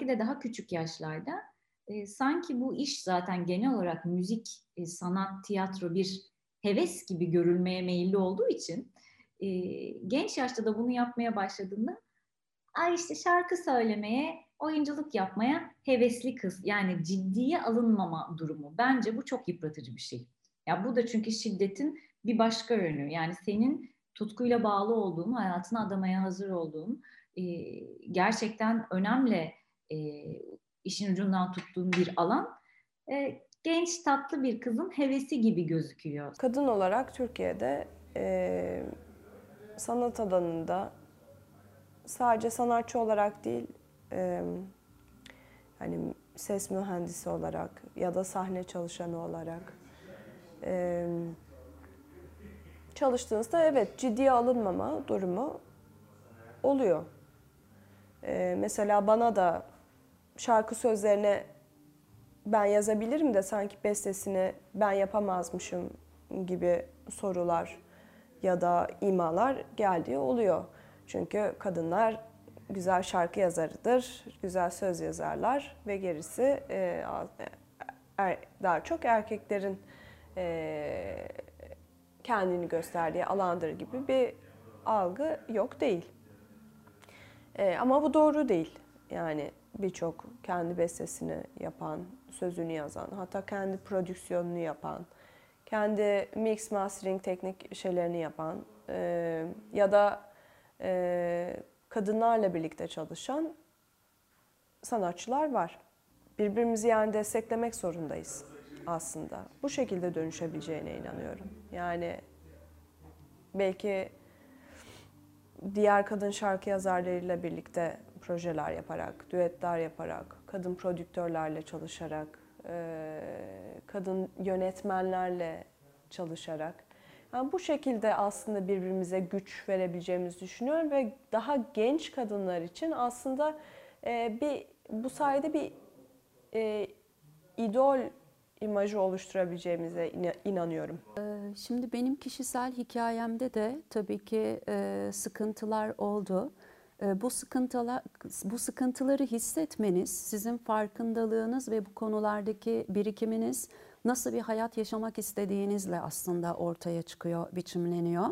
özellikle de daha küçük yaşlarda e, sanki bu iş zaten genel olarak müzik, e, sanat, tiyatro bir heves gibi görülmeye meyilli olduğu için e, genç yaşta da bunu yapmaya başladığında ay işte şarkı söylemeye, oyunculuk yapmaya hevesli kız. Yani ciddiye alınmama durumu. Bence bu çok yıpratıcı bir şey. Ya bu da çünkü şiddetin bir başka yönü. Yani senin tutkuyla bağlı olduğun, hayatını adamaya hazır olduğun, e, gerçekten önemli e, işin ucundan tuttuğun bir alan. E, genç tatlı bir kızın hevesi gibi gözüküyor. Kadın olarak Türkiye'de e, sanat alanında sadece sanatçı olarak değil, e, hani ses mühendisi olarak ya da sahne çalışanı olarak e, çalıştığınızda evet ciddiye alınmama durumu oluyor. E, mesela bana da şarkı sözlerine ben yazabilirim de sanki bestesini ben yapamazmışım gibi sorular ya da imalar geldiği oluyor. Çünkü kadınlar güzel şarkı yazarıdır, güzel söz yazarlar ve gerisi e, er, daha çok erkeklerin e, kendini gösterdiği alandır gibi bir algı yok değil. E, ama bu doğru değil. Yani birçok kendi bestesini yapan, sözünü yazan, hatta kendi prodüksiyonunu yapan, kendi mix mastering teknik şeylerini yapan e, ya da e, kadınlarla birlikte çalışan sanatçılar var. Birbirimizi yani desteklemek zorundayız aslında. Bu şekilde dönüşebileceğine inanıyorum. Yani belki diğer kadın şarkı yazarlarıyla birlikte projeler yaparak, düetler yaparak, kadın prodüktörlerle çalışarak, kadın yönetmenlerle çalışarak. Yani bu şekilde aslında birbirimize güç verebileceğimizi düşünüyorum ve daha genç kadınlar için aslında bir bu sayede bir idol imajı oluşturabileceğimize inanıyorum. Şimdi benim kişisel hikayemde de tabii ki sıkıntılar oldu. Bu sıkıntılar, bu sıkıntıları hissetmeniz, sizin farkındalığınız ve bu konulardaki birikiminiz nasıl bir hayat yaşamak istediğinizle aslında ortaya çıkıyor, biçimleniyor.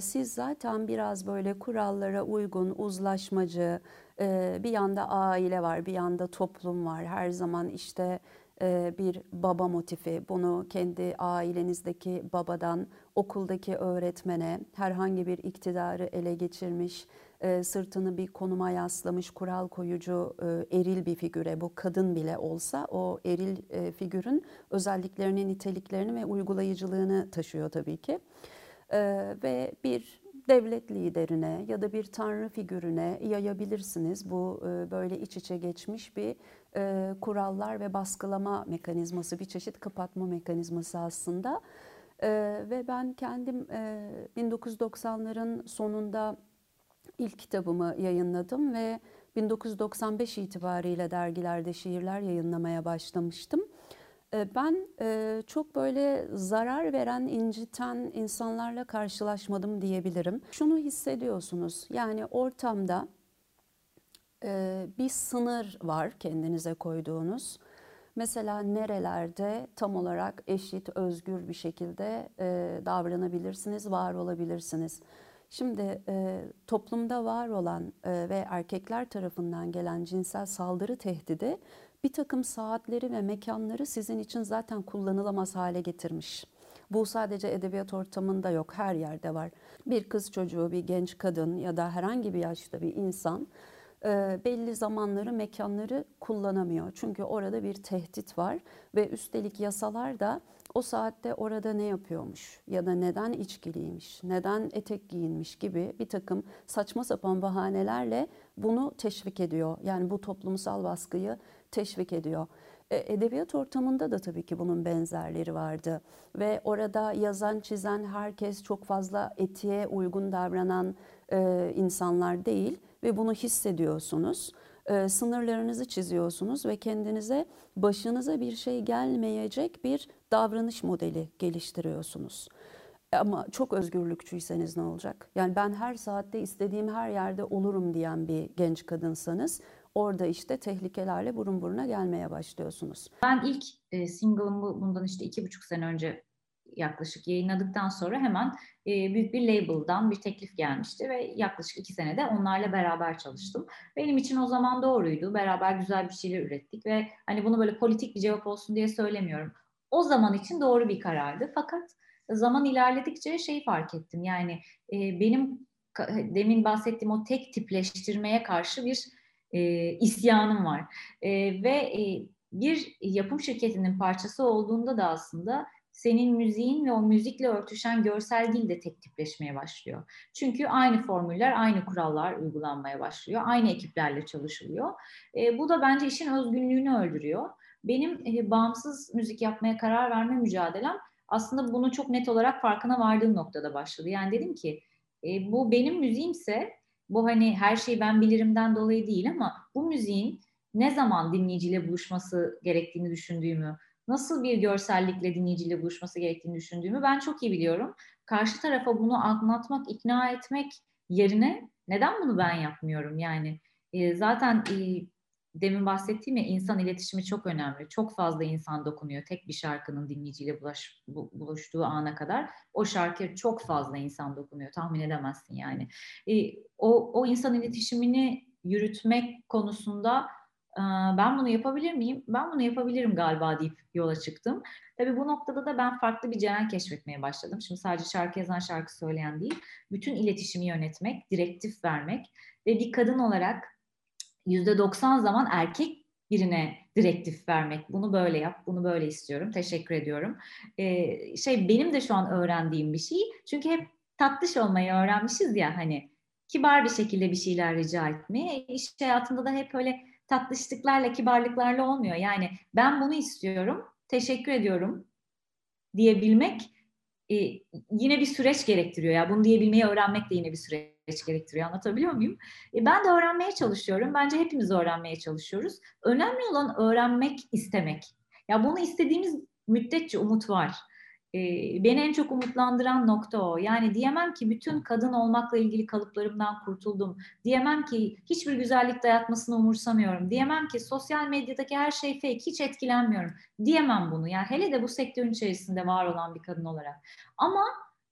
Siz zaten biraz böyle kurallara uygun, uzlaşmacı, bir yanda aile var, bir yanda toplum var. Her zaman işte bir baba motifi. Bunu kendi ailenizdeki babadan, okuldaki öğretmene, herhangi bir iktidarı ele geçirmiş, sırtını bir konuma yaslamış, kural koyucu eril bir figüre, bu kadın bile olsa o eril figürün özelliklerini, niteliklerini ve uygulayıcılığını taşıyor tabii ki. Ve bir devlet liderine ya da bir tanrı figürüne yayabilirsiniz. Bu böyle iç içe geçmiş bir kurallar ve baskılama mekanizması, bir çeşit kapatma mekanizması aslında. Ve ben kendim 1990'ların sonunda ilk kitabımı yayınladım ve 1995 itibariyle dergilerde şiirler yayınlamaya başlamıştım. Ee, ben e, çok böyle zarar veren, inciten insanlarla karşılaşmadım diyebilirim. Şunu hissediyorsunuz, yani ortamda e, bir sınır var kendinize koyduğunuz. Mesela nerelerde tam olarak eşit, özgür bir şekilde e, davranabilirsiniz, var olabilirsiniz. Şimdi e, toplumda var olan e, ve erkekler tarafından gelen cinsel saldırı tehdidi bir takım saatleri ve mekanları sizin için zaten kullanılamaz hale getirmiş. Bu sadece edebiyat ortamında yok, her yerde var. Bir kız çocuğu, bir genç kadın ya da herhangi bir yaşta bir insan e, belli zamanları, mekanları kullanamıyor. Çünkü orada bir tehdit var ve üstelik yasalar da o saatte orada ne yapıyormuş ya da neden içkiliymiş, neden etek giyinmiş gibi bir takım saçma sapan bahanelerle bunu teşvik ediyor. Yani bu toplumsal baskıyı teşvik ediyor. E, edebiyat ortamında da tabii ki bunun benzerleri vardı ve orada yazan çizen herkes çok fazla etiğe uygun davranan e, insanlar değil ve bunu hissediyorsunuz. E, sınırlarınızı çiziyorsunuz ve kendinize başınıza bir şey gelmeyecek bir davranış modeli geliştiriyorsunuz. Ama çok özgürlükçüyseniz ne olacak? Yani ben her saatte istediğim her yerde olurum diyen bir genç kadınsanız orada işte tehlikelerle burun buruna gelmeye başlıyorsunuz. Ben ilk e, single'ımı bundan işte iki buçuk sene önce yaklaşık yayınladıktan sonra hemen e, büyük bir label'dan bir teklif gelmişti ve yaklaşık iki senede onlarla beraber çalıştım. Benim için o zaman doğruydu. Beraber güzel bir şeyler ürettik ve hani bunu böyle politik bir cevap olsun diye söylemiyorum. O zaman için doğru bir karardı. Fakat zaman ilerledikçe şeyi fark ettim. Yani e, benim demin bahsettiğim o tek tipleştirmeye karşı bir e, isyanım var. E, ve e, bir yapım şirketinin parçası olduğunda da aslında senin müziğin ve o müzikle örtüşen görsel dil de tek tipleşmeye başlıyor. Çünkü aynı formüller, aynı kurallar uygulanmaya başlıyor. Aynı ekiplerle çalışılıyor. E, bu da bence işin özgünlüğünü öldürüyor. Benim e, bağımsız müzik yapmaya karar verme mücadelem aslında bunu çok net olarak farkına vardığım noktada başladı. Yani dedim ki e, bu benim müziğimse bu hani her şeyi ben bilirimden dolayı değil ama bu müziğin ne zaman dinleyiciyle buluşması gerektiğini düşündüğümü, nasıl bir görsellikle dinleyiciyle buluşması gerektiğini düşündüğümü ben çok iyi biliyorum. Karşı tarafa bunu anlatmak, ikna etmek yerine neden bunu ben yapmıyorum? Yani e, zaten e, demin bahsettiğim ya insan iletişimi çok önemli. Çok fazla insan dokunuyor tek bir şarkının dinleyiciyle bulaş, bu, buluştuğu ana kadar. O şarkı çok fazla insan dokunuyor. Tahmin edemezsin yani. E, o, o insan iletişimini yürütmek konusunda ben bunu yapabilir miyim? Ben bunu yapabilirim galiba deyip yola çıktım. Tabii bu noktada da ben farklı bir Ceren keşfetmeye başladım. Şimdi sadece şarkı yazan, şarkı söyleyen değil, bütün iletişimi yönetmek, direktif vermek ve bir kadın olarak yüzde 90 zaman erkek birine direktif vermek. Bunu böyle yap, bunu böyle istiyorum. Teşekkür ediyorum. Ee, şey benim de şu an öğrendiğim bir şey. Çünkü hep tatlış olmayı öğrenmişiz ya hani kibar bir şekilde bir şeyler rica etmeye. İş hayatında da hep öyle tatlışlıklarla, kibarlıklarla olmuyor. Yani ben bunu istiyorum, teşekkür ediyorum diyebilmek e, yine bir süreç gerektiriyor. Ya bunu diyebilmeyi öğrenmek de yine bir süreç gerektiriyor. Anlatabiliyor muyum? E, ben de öğrenmeye çalışıyorum. Bence hepimiz öğrenmeye çalışıyoruz. Önemli olan öğrenmek, istemek. Ya bunu istediğimiz müddetçe umut var beni en çok umutlandıran nokta o. Yani diyemem ki bütün kadın olmakla ilgili kalıplarımdan kurtuldum. Diyemem ki hiçbir güzellik dayatmasını umursamıyorum. Diyemem ki sosyal medyadaki her şey fake, hiç etkilenmiyorum. Diyemem bunu. Yani hele de bu sektörün içerisinde var olan bir kadın olarak. Ama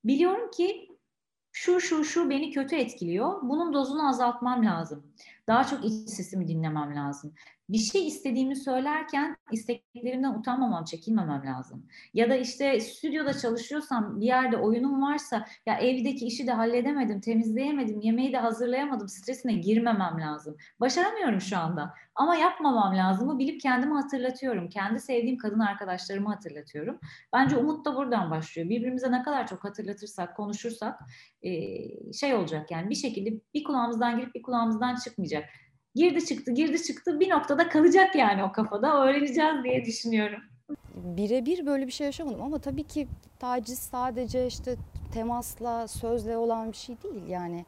biliyorum ki şu şu şu beni kötü etkiliyor. Bunun dozunu azaltmam lazım. Daha çok iç sesimi dinlemem lazım bir şey istediğimi söylerken isteklerimden utanmamam, çekinmemem lazım. Ya da işte stüdyoda çalışıyorsam bir yerde oyunum varsa ya evdeki işi de halledemedim, temizleyemedim, yemeği de hazırlayamadım stresine girmemem lazım. Başaramıyorum şu anda ama yapmamam lazımı bilip kendimi hatırlatıyorum. Kendi sevdiğim kadın arkadaşlarımı hatırlatıyorum. Bence umut da buradan başlıyor. Birbirimize ne kadar çok hatırlatırsak, konuşursak şey olacak yani bir şekilde bir kulağımızdan girip bir kulağımızdan çıkmayacak girdi çıktı girdi çıktı bir noktada kalacak yani o kafada öğreneceğiz diye düşünüyorum. Birebir böyle bir şey yaşamadım ama tabii ki taciz sadece işte temasla, sözle olan bir şey değil. Yani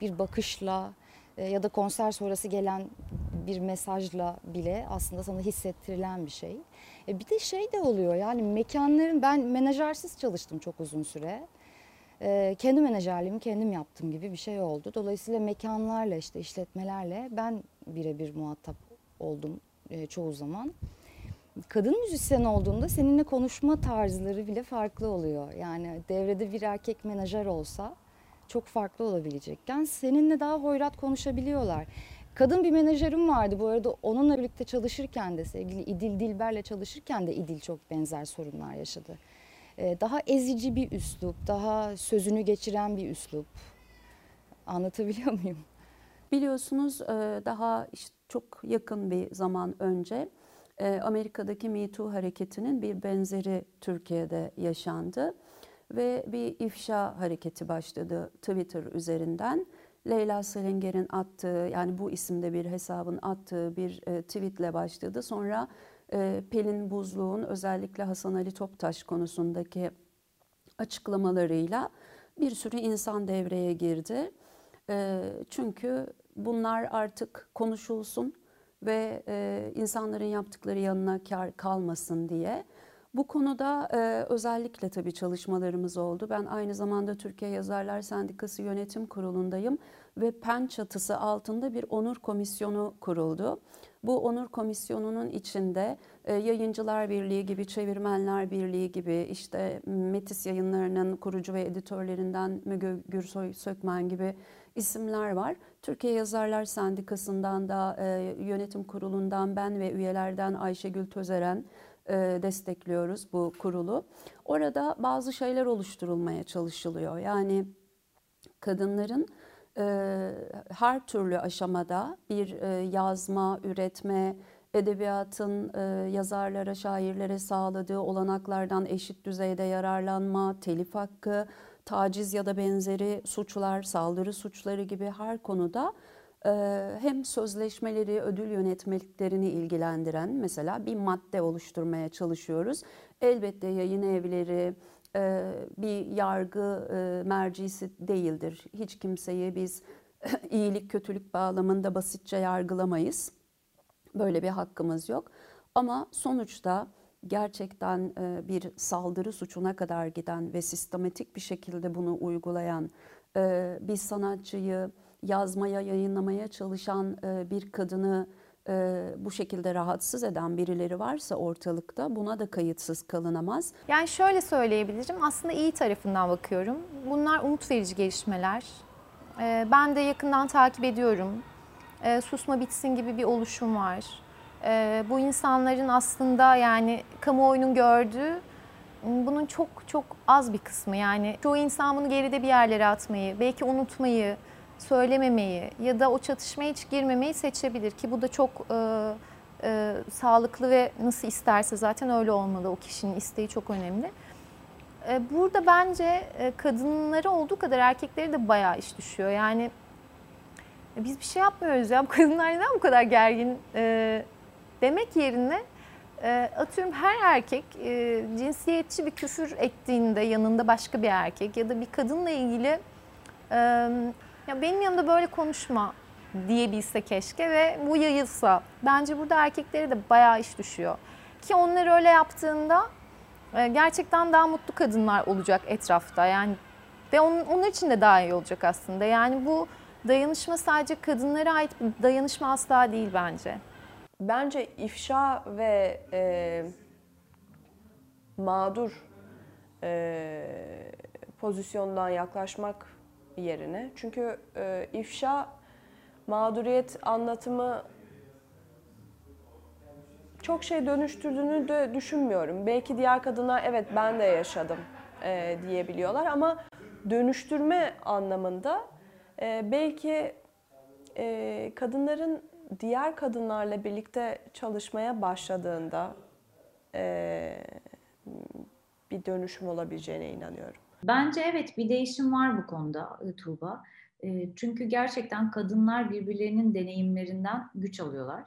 bir bakışla e, ya da konser sonrası gelen bir mesajla bile aslında sana hissettirilen bir şey. E bir de şey de oluyor yani mekanların ben menajersiz çalıştım çok uzun süre. E, kendi menajerliğimi kendim yaptım gibi bir şey oldu. Dolayısıyla mekanlarla işte işletmelerle ben birebir muhatap oldum e, çoğu zaman. Kadın müzisyen olduğunda seninle konuşma tarzları bile farklı oluyor. Yani devrede bir erkek menajer olsa çok farklı olabilecekken seninle daha hoyrat konuşabiliyorlar. Kadın bir menajerim vardı bu arada onunla birlikte çalışırken de sevgili İdil Dilber'le çalışırken de İdil çok benzer sorunlar yaşadı. Ee, daha ezici bir üslup, daha sözünü geçiren bir üslup. Anlatabiliyor muyum? Biliyorsunuz e, daha işte çok yakın bir zaman önce e, Amerika'daki Me Too hareketinin bir benzeri Türkiye'de yaşandı ve bir ifşa hareketi başladı Twitter üzerinden. Leyla Selinger'in attığı yani bu isimde bir hesabın attığı bir e, tweetle başladı. Sonra Pelin Buzluğ'un özellikle Hasan Ali Toptaş konusundaki açıklamalarıyla bir sürü insan devreye girdi. Çünkü bunlar artık konuşulsun ve e, insanların yaptıkları yanına kar kalmasın diye. Bu konuda e, özellikle tabii çalışmalarımız oldu. Ben aynı zamanda Türkiye Yazarlar Sendikası Yönetim Kurulu'ndayım ve PEN çatısı altında bir onur komisyonu kuruldu. Bu onur komisyonunun içinde e, Yayıncılar Birliği gibi, Çevirmenler Birliği gibi, işte Metis yayınlarının kurucu ve editörlerinden Müge Gürsoy Sökmen gibi isimler var. Türkiye Yazarlar Sendikası'ndan da e, yönetim kurulundan ben ve üyelerden Ayşegül Tözeren destekliyoruz bu kurulu. Orada bazı şeyler oluşturulmaya çalışılıyor. Yani kadınların e, her türlü aşamada bir e, yazma, üretme, edebiyatın e, yazarlara, şairlere sağladığı olanaklardan eşit düzeyde yararlanma, telif hakkı, taciz ya da benzeri suçlar, saldırı suçları gibi her konuda e, hem sözleşmeleri, ödül yönetmeliklerini ilgilendiren mesela bir madde oluşturmaya çalışıyoruz. Elbette yayın evleri, bir yargı mercisi değildir. Hiç kimseyi biz iyilik kötülük bağlamında basitçe yargılamayız. Böyle bir hakkımız yok. Ama sonuçta gerçekten bir saldırı suçuna kadar giden ve sistematik bir şekilde bunu uygulayan bir sanatçıyı yazmaya, yayınlamaya çalışan bir kadını e, bu şekilde rahatsız eden birileri varsa ortalıkta buna da kayıtsız kalınamaz. Yani şöyle söyleyebilirim aslında iyi tarafından bakıyorum. Bunlar umut verici gelişmeler. E, ben de yakından takip ediyorum. E, Susma Bitsin gibi bir oluşum var. E, bu insanların aslında yani kamuoyunun gördüğü bunun çok çok az bir kısmı yani çoğu insan bunu geride bir yerlere atmayı, belki unutmayı, söylememeyi ya da o çatışmaya hiç girmemeyi seçebilir ki bu da çok e, e, sağlıklı ve nasıl isterse zaten öyle olmalı. O kişinin isteği çok önemli. E, burada bence e, kadınları olduğu kadar erkekleri de bayağı iş düşüyor. Yani e, biz bir şey yapmıyoruz ya. Bu kadınlar neden bu kadar gergin e, demek yerine e, atıyorum her erkek e, cinsiyetçi bir küfür ettiğinde yanında başka bir erkek ya da bir kadınla ilgili e, ya benim yanımda böyle konuşma diyebilse keşke ve bu yayılsa. Bence burada erkeklere de bayağı iş düşüyor. Ki onları öyle yaptığında e, gerçekten daha mutlu kadınlar olacak etrafta. Yani ve onun, onun için de daha iyi olacak aslında. Yani bu dayanışma sadece kadınlara ait bir dayanışma asla değil bence. Bence ifşa ve e, mağdur e, pozisyondan yaklaşmak yerine. Çünkü e, ifşa mağduriyet anlatımı çok şey dönüştürdüğünü de düşünmüyorum. Belki diğer kadınlar evet ben de yaşadım e, diyebiliyorlar ama dönüştürme anlamında e, belki e, kadınların diğer kadınlarla birlikte çalışmaya başladığında e, bir dönüşüm olabileceğine inanıyorum. Bence evet bir değişim var bu konuda e, Tuğba. E, çünkü gerçekten kadınlar birbirlerinin deneyimlerinden güç alıyorlar.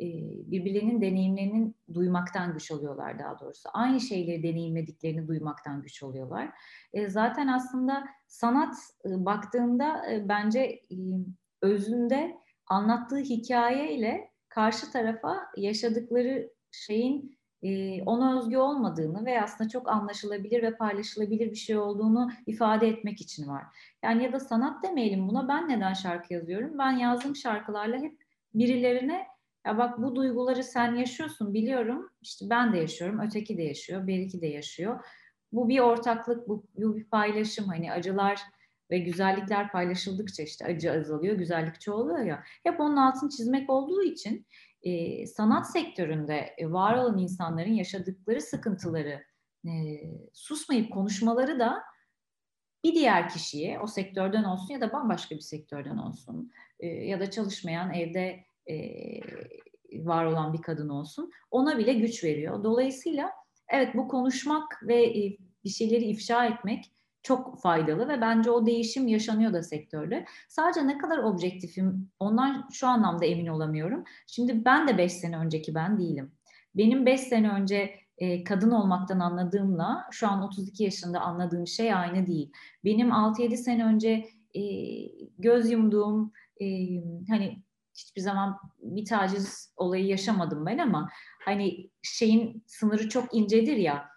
E, birbirlerinin deneyimlerinin duymaktan güç alıyorlar daha doğrusu. Aynı şeyleri deneyimlediklerini duymaktan güç alıyorlar. Zaten aslında sanat baktığında bence özünde anlattığı hikaye ile karşı tarafa yaşadıkları şeyin e, ona özgü olmadığını ve aslında çok anlaşılabilir ve paylaşılabilir bir şey olduğunu ifade etmek için var. Yani ya da sanat demeyelim buna ben neden şarkı yazıyorum? Ben yazdığım şarkılarla hep birilerine ya bak bu duyguları sen yaşıyorsun biliyorum işte ben de yaşıyorum öteki de yaşıyor beriki de yaşıyor. Bu bir ortaklık bu, bu bir paylaşım hani acılar ve güzellikler paylaşıldıkça işte acı azalıyor, güzellik çoğalıyor ya. Hep onun altını çizmek olduğu için e, sanat sektöründe e, var olan insanların yaşadıkları sıkıntıları e, susmayıp konuşmaları da bir diğer kişiye o sektörden olsun ya da bambaşka bir sektörden olsun e, ya da çalışmayan evde e, var olan bir kadın olsun ona bile güç veriyor. Dolayısıyla evet bu konuşmak ve e, bir şeyleri ifşa etmek çok faydalı ve bence o değişim yaşanıyor da sektörde. Sadece ne kadar objektifim ondan şu anlamda emin olamıyorum. Şimdi ben de 5 sene önceki ben değilim. Benim 5 sene önce e, kadın olmaktan anladığımla şu an 32 yaşında anladığım şey aynı değil. Benim 6-7 sene önce e, göz yumduğum e, hani hiçbir zaman bir taciz olayı yaşamadım ben ama hani şeyin sınırı çok incedir ya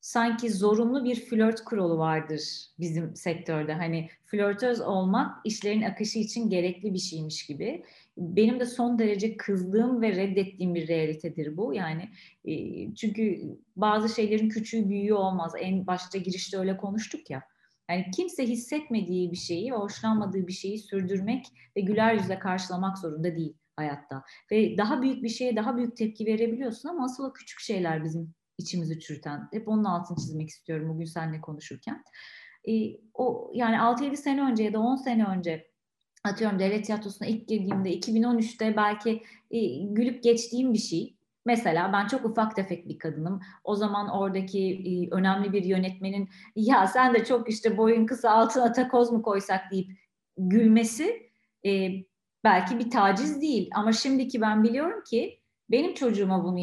sanki zorunlu bir flört kuralı vardır bizim sektörde. Hani flörtöz olmak işlerin akışı için gerekli bir şeymiş gibi. Benim de son derece kızdığım ve reddettiğim bir realitedir bu. Yani e, çünkü bazı şeylerin küçüğü büyüğü olmaz. En başta girişte öyle konuştuk ya. Yani kimse hissetmediği bir şeyi, hoşlanmadığı bir şeyi sürdürmek ve güler yüzle karşılamak zorunda değil hayatta. Ve daha büyük bir şeye daha büyük tepki verebiliyorsun ama asıl o küçük şeyler bizim içimizi çürüten. Hep onun altını çizmek istiyorum bugün seninle konuşurken. E, o yani 6-7 sene önce ya da 10 sene önce atıyorum devlet tiyatrosuna ilk girdiğimde 2013'te belki e, gülüp geçtiğim bir şey. Mesela ben çok ufak tefek bir kadınım. O zaman oradaki e, önemli bir yönetmenin ya sen de çok işte boyun kısa altına takoz mu koysak deyip gülmesi e, belki bir taciz değil. Ama şimdiki ben biliyorum ki benim çocuğuma bunu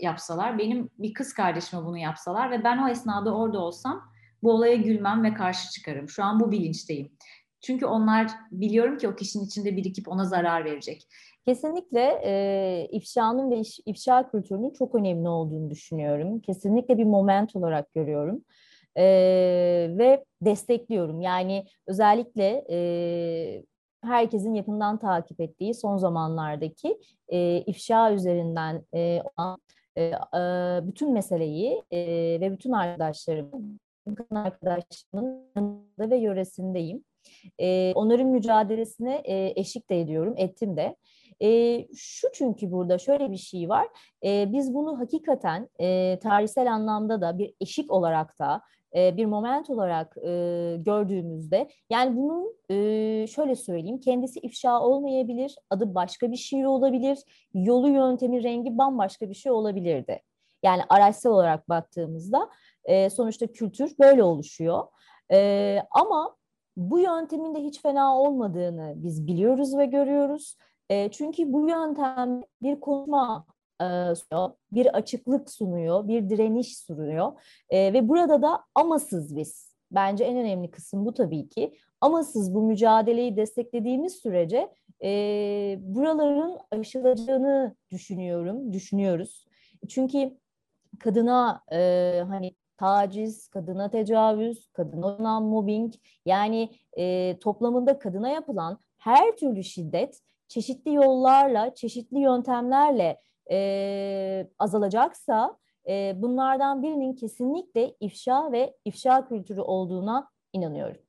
yapsalar, benim bir kız kardeşime bunu yapsalar ve ben o esnada orada olsam bu olaya gülmem ve karşı çıkarım. Şu an bu bilinçteyim. Çünkü onlar biliyorum ki o kişinin içinde birikip ona zarar verecek. Kesinlikle e, ifşanın ve iş, ifşa kültürünün çok önemli olduğunu düşünüyorum. Kesinlikle bir moment olarak görüyorum. E, ve destekliyorum. Yani özellikle e, herkesin yakından takip ettiği son zamanlardaki e, ifşa üzerinden e, olan e, e, bütün meseleyi e, ve bütün arkadaşlarımın, yanında ve yöresindeyim. E, onların mücadelesine e, eşlik de ediyorum, ettim de. E, şu çünkü burada şöyle bir şey var. E, biz bunu hakikaten e, tarihsel anlamda da bir eşik olarak da e, bir moment olarak e, gördüğümüzde yani bunun e, şöyle söyleyeyim kendisi ifşa olmayabilir, adı başka bir şey olabilir, yolu yöntemi rengi bambaşka bir şey olabilirdi. Yani araçsal olarak baktığımızda e, sonuçta kültür böyle oluşuyor. E, ama bu yöntemin de hiç fena olmadığını biz biliyoruz ve görüyoruz. E, çünkü bu yöntem bir konuşma sunuyor, bir açıklık sunuyor, bir direniş sunuyor e, ve burada da amasız biz. Bence en önemli kısım bu tabii ki. Amasız bu mücadeleyi desteklediğimiz sürece e, buraların aşılacağını düşünüyorum, düşünüyoruz. Çünkü kadına e, hani taciz, kadına tecavüz, kadına olan mobbing yani e, toplamında kadına yapılan her türlü şiddet çeşitli yollarla, çeşitli yöntemlerle e, azalacaksa e, bunlardan birinin kesinlikle ifşa ve ifşa kültürü olduğuna inanıyorum.